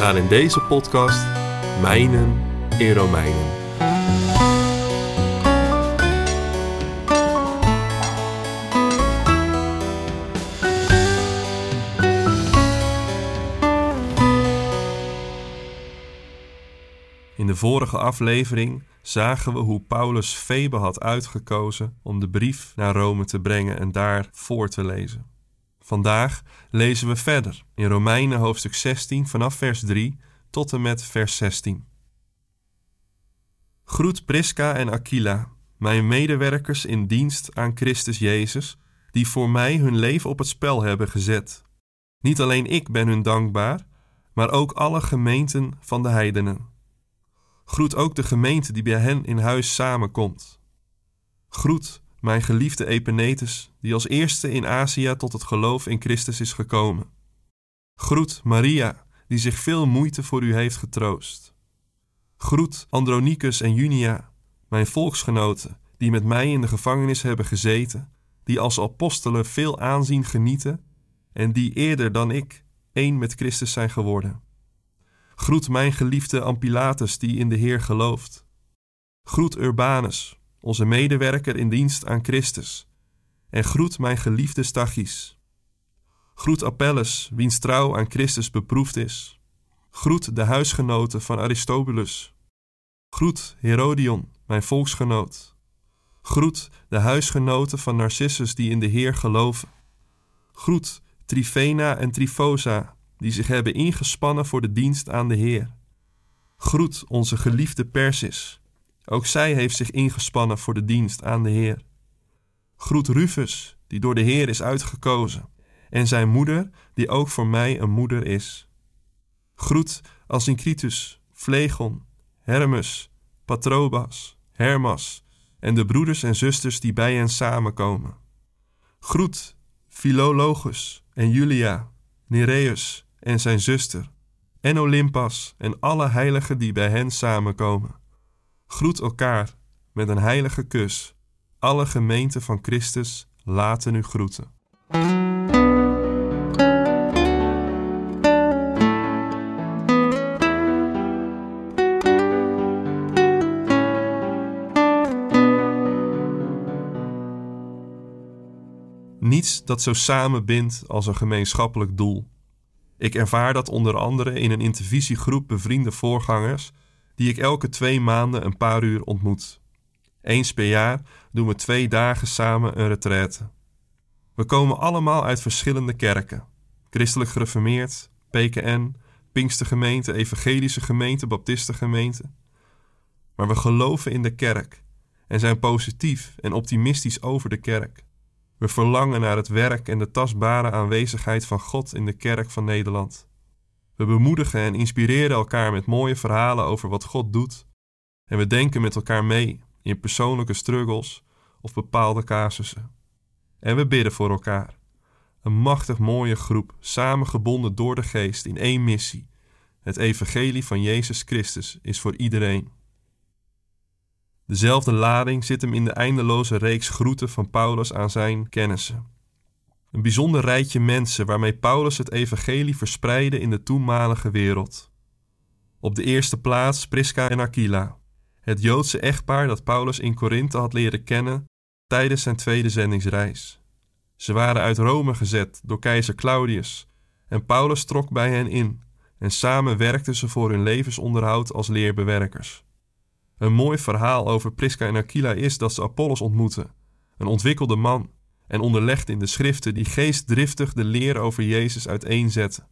Gaan in deze podcast mijnen in Romeinen. In de vorige aflevering zagen we hoe Paulus Febe had uitgekozen om de brief naar Rome te brengen en daar voor te lezen. Vandaag lezen we verder in Romeinen hoofdstuk 16 vanaf vers 3 tot en met vers 16. Groet Prisca en Aquila, mijn medewerkers in dienst aan Christus Jezus, die voor mij hun leven op het spel hebben gezet. Niet alleen ik ben hun dankbaar, maar ook alle gemeenten van de heidenen. Groet ook de gemeente die bij hen in huis samenkomt. Groet mijn geliefde Epenetus, die als eerste in Azië tot het geloof in Christus is gekomen. Groet Maria, die zich veel moeite voor u heeft getroost. Groet Andronicus en Junia, mijn volksgenoten, die met mij in de gevangenis hebben gezeten, die als apostelen veel aanzien genieten en die eerder dan ik één met Christus zijn geworden. Groet mijn geliefde Ampilatus, die in de Heer gelooft. Groet Urbanus, onze medewerker in dienst aan Christus. En groet mijn geliefde Stachys. Groet Apelles, wiens trouw aan Christus beproefd is. Groet de huisgenoten van Aristobulus. Groet Herodion, mijn volksgenoot. Groet de huisgenoten van Narcissus die in de Heer geloven. Groet Trifena en Trifosa, die zich hebben ingespannen voor de dienst aan de Heer. Groet onze geliefde Persis. Ook zij heeft zich ingespannen voor de dienst aan de Heer. Groet Rufus, die door de Heer is uitgekozen, en zijn moeder, die ook voor mij een moeder is. Groet Asincritus, Phlegon, Hermes, Patrobas, Hermas en de broeders en zusters die bij hen samenkomen. Groet Philologus en Julia, Nereus en zijn zuster, en Olympas en alle heiligen die bij hen samenkomen. Groet elkaar met een heilige kus. Alle gemeenten van Christus laten u groeten. Niets dat zo samenbindt als een gemeenschappelijk doel. Ik ervaar dat onder andere in een intervisiegroep bevriende voorgangers, die ik elke twee maanden een paar uur ontmoet. Eens per jaar doen we twee dagen samen een retraite. We komen allemaal uit verschillende kerken: christelijk gereformeerd, PKN, Pinkstergemeente, Evangelische Gemeente, Baptistengemeente. Maar we geloven in de kerk en zijn positief en optimistisch over de kerk. We verlangen naar het werk en de tastbare aanwezigheid van God in de kerk van Nederland. We bemoedigen en inspireren elkaar met mooie verhalen over wat God doet. En we denken met elkaar mee in persoonlijke struggles of bepaalde casussen. En we bidden voor elkaar. Een machtig mooie groep, samengebonden door de geest in één missie. Het evangelie van Jezus Christus is voor iedereen. Dezelfde lading zit hem in de eindeloze reeks groeten van Paulus aan zijn kennissen. Een bijzonder rijtje mensen waarmee Paulus het evangelie verspreidde in de toenmalige wereld. Op de eerste plaats Prisca en Aquila, het Joodse echtpaar dat Paulus in Korinthe had leren kennen tijdens zijn tweede zendingsreis. Ze waren uit Rome gezet door keizer Claudius en Paulus trok bij hen in en samen werkten ze voor hun levensonderhoud als leerbewerkers. Een mooi verhaal over Prisca en Aquila is dat ze Apollos ontmoeten, een ontwikkelde man, en onderlegde in de schriften die geestdriftig de leer over Jezus uiteenzette.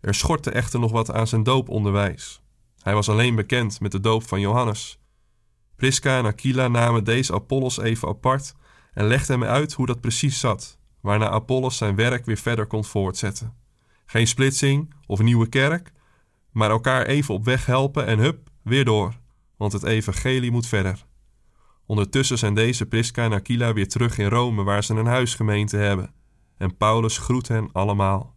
Er schortte echter nog wat aan zijn dooponderwijs. Hij was alleen bekend met de doop van Johannes. Prisca en Aquila namen deze Apollos even apart en legden hem uit hoe dat precies zat, waarna Apollos zijn werk weer verder kon voortzetten. Geen splitsing of nieuwe kerk, maar elkaar even op weg helpen en hup, weer door, want het evangelie moet verder. Ondertussen zijn deze Prisca en Aquila weer terug in Rome, waar ze een huisgemeente hebben. En Paulus groet hen allemaal.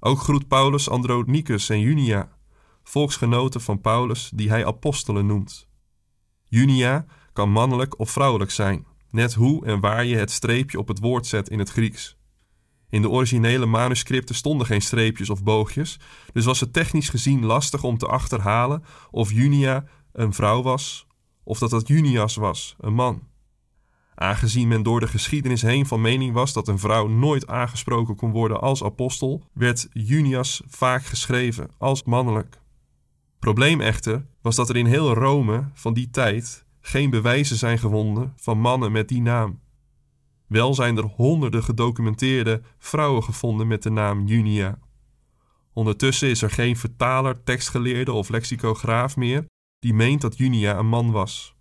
Ook groet Paulus Andronicus en Junia, volksgenoten van Paulus, die hij apostelen noemt. Junia kan mannelijk of vrouwelijk zijn, net hoe en waar je het streepje op het woord zet in het Grieks. In de originele manuscripten stonden geen streepjes of boogjes, dus was het technisch gezien lastig om te achterhalen of Junia een vrouw was of dat dat Junias was, een man. Aangezien men door de geschiedenis heen van mening was dat een vrouw nooit aangesproken kon worden als apostel, werd Junias vaak geschreven als mannelijk. Probleem echter was dat er in heel Rome van die tijd geen bewijzen zijn gevonden van mannen met die naam. Wel zijn er honderden gedocumenteerde vrouwen gevonden met de naam Junia. Ondertussen is er geen vertaler, tekstgeleerde of lexicograaf meer die meent dat Junia een man was.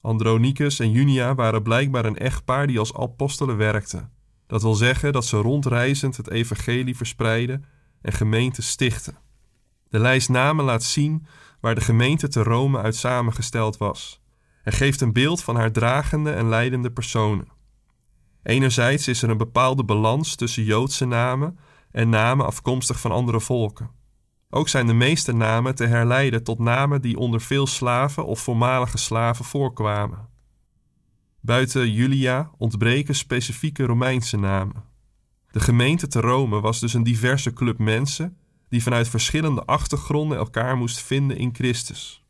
Andronicus en Junia waren blijkbaar een echtpaar die als apostelen werkten. Dat wil zeggen dat ze rondreizend het evangelie verspreidden en gemeenten stichten. De lijst namen laat zien waar de gemeente te Rome uit samengesteld was en geeft een beeld van haar dragende en leidende personen. Enerzijds is er een bepaalde balans tussen Joodse namen en namen afkomstig van andere volken. Ook zijn de meeste namen te herleiden tot namen die onder veel slaven of voormalige slaven voorkwamen. Buiten Julia ontbreken specifieke Romeinse namen. De gemeente te Rome was dus een diverse club mensen die vanuit verschillende achtergronden elkaar moest vinden in Christus.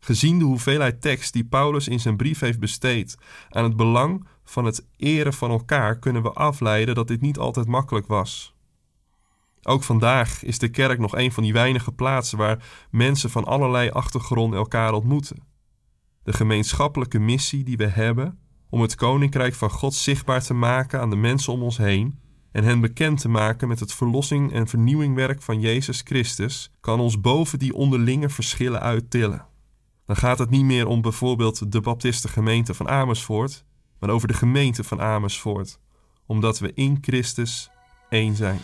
Gezien de hoeveelheid tekst die Paulus in zijn brief heeft besteed aan het belang van het eren van elkaar, kunnen we afleiden dat dit niet altijd makkelijk was. Ook vandaag is de kerk nog een van die weinige plaatsen waar mensen van allerlei achtergronden elkaar ontmoeten. De gemeenschappelijke missie die we hebben om het koninkrijk van God zichtbaar te maken aan de mensen om ons heen en hen bekend te maken met het verlossing en vernieuwingwerk van Jezus Christus, kan ons boven die onderlinge verschillen uittillen. Dan gaat het niet meer om bijvoorbeeld de Baptistengemeente van Amersfoort, maar over de gemeente van Amersfoort, omdat we in Christus één zijn.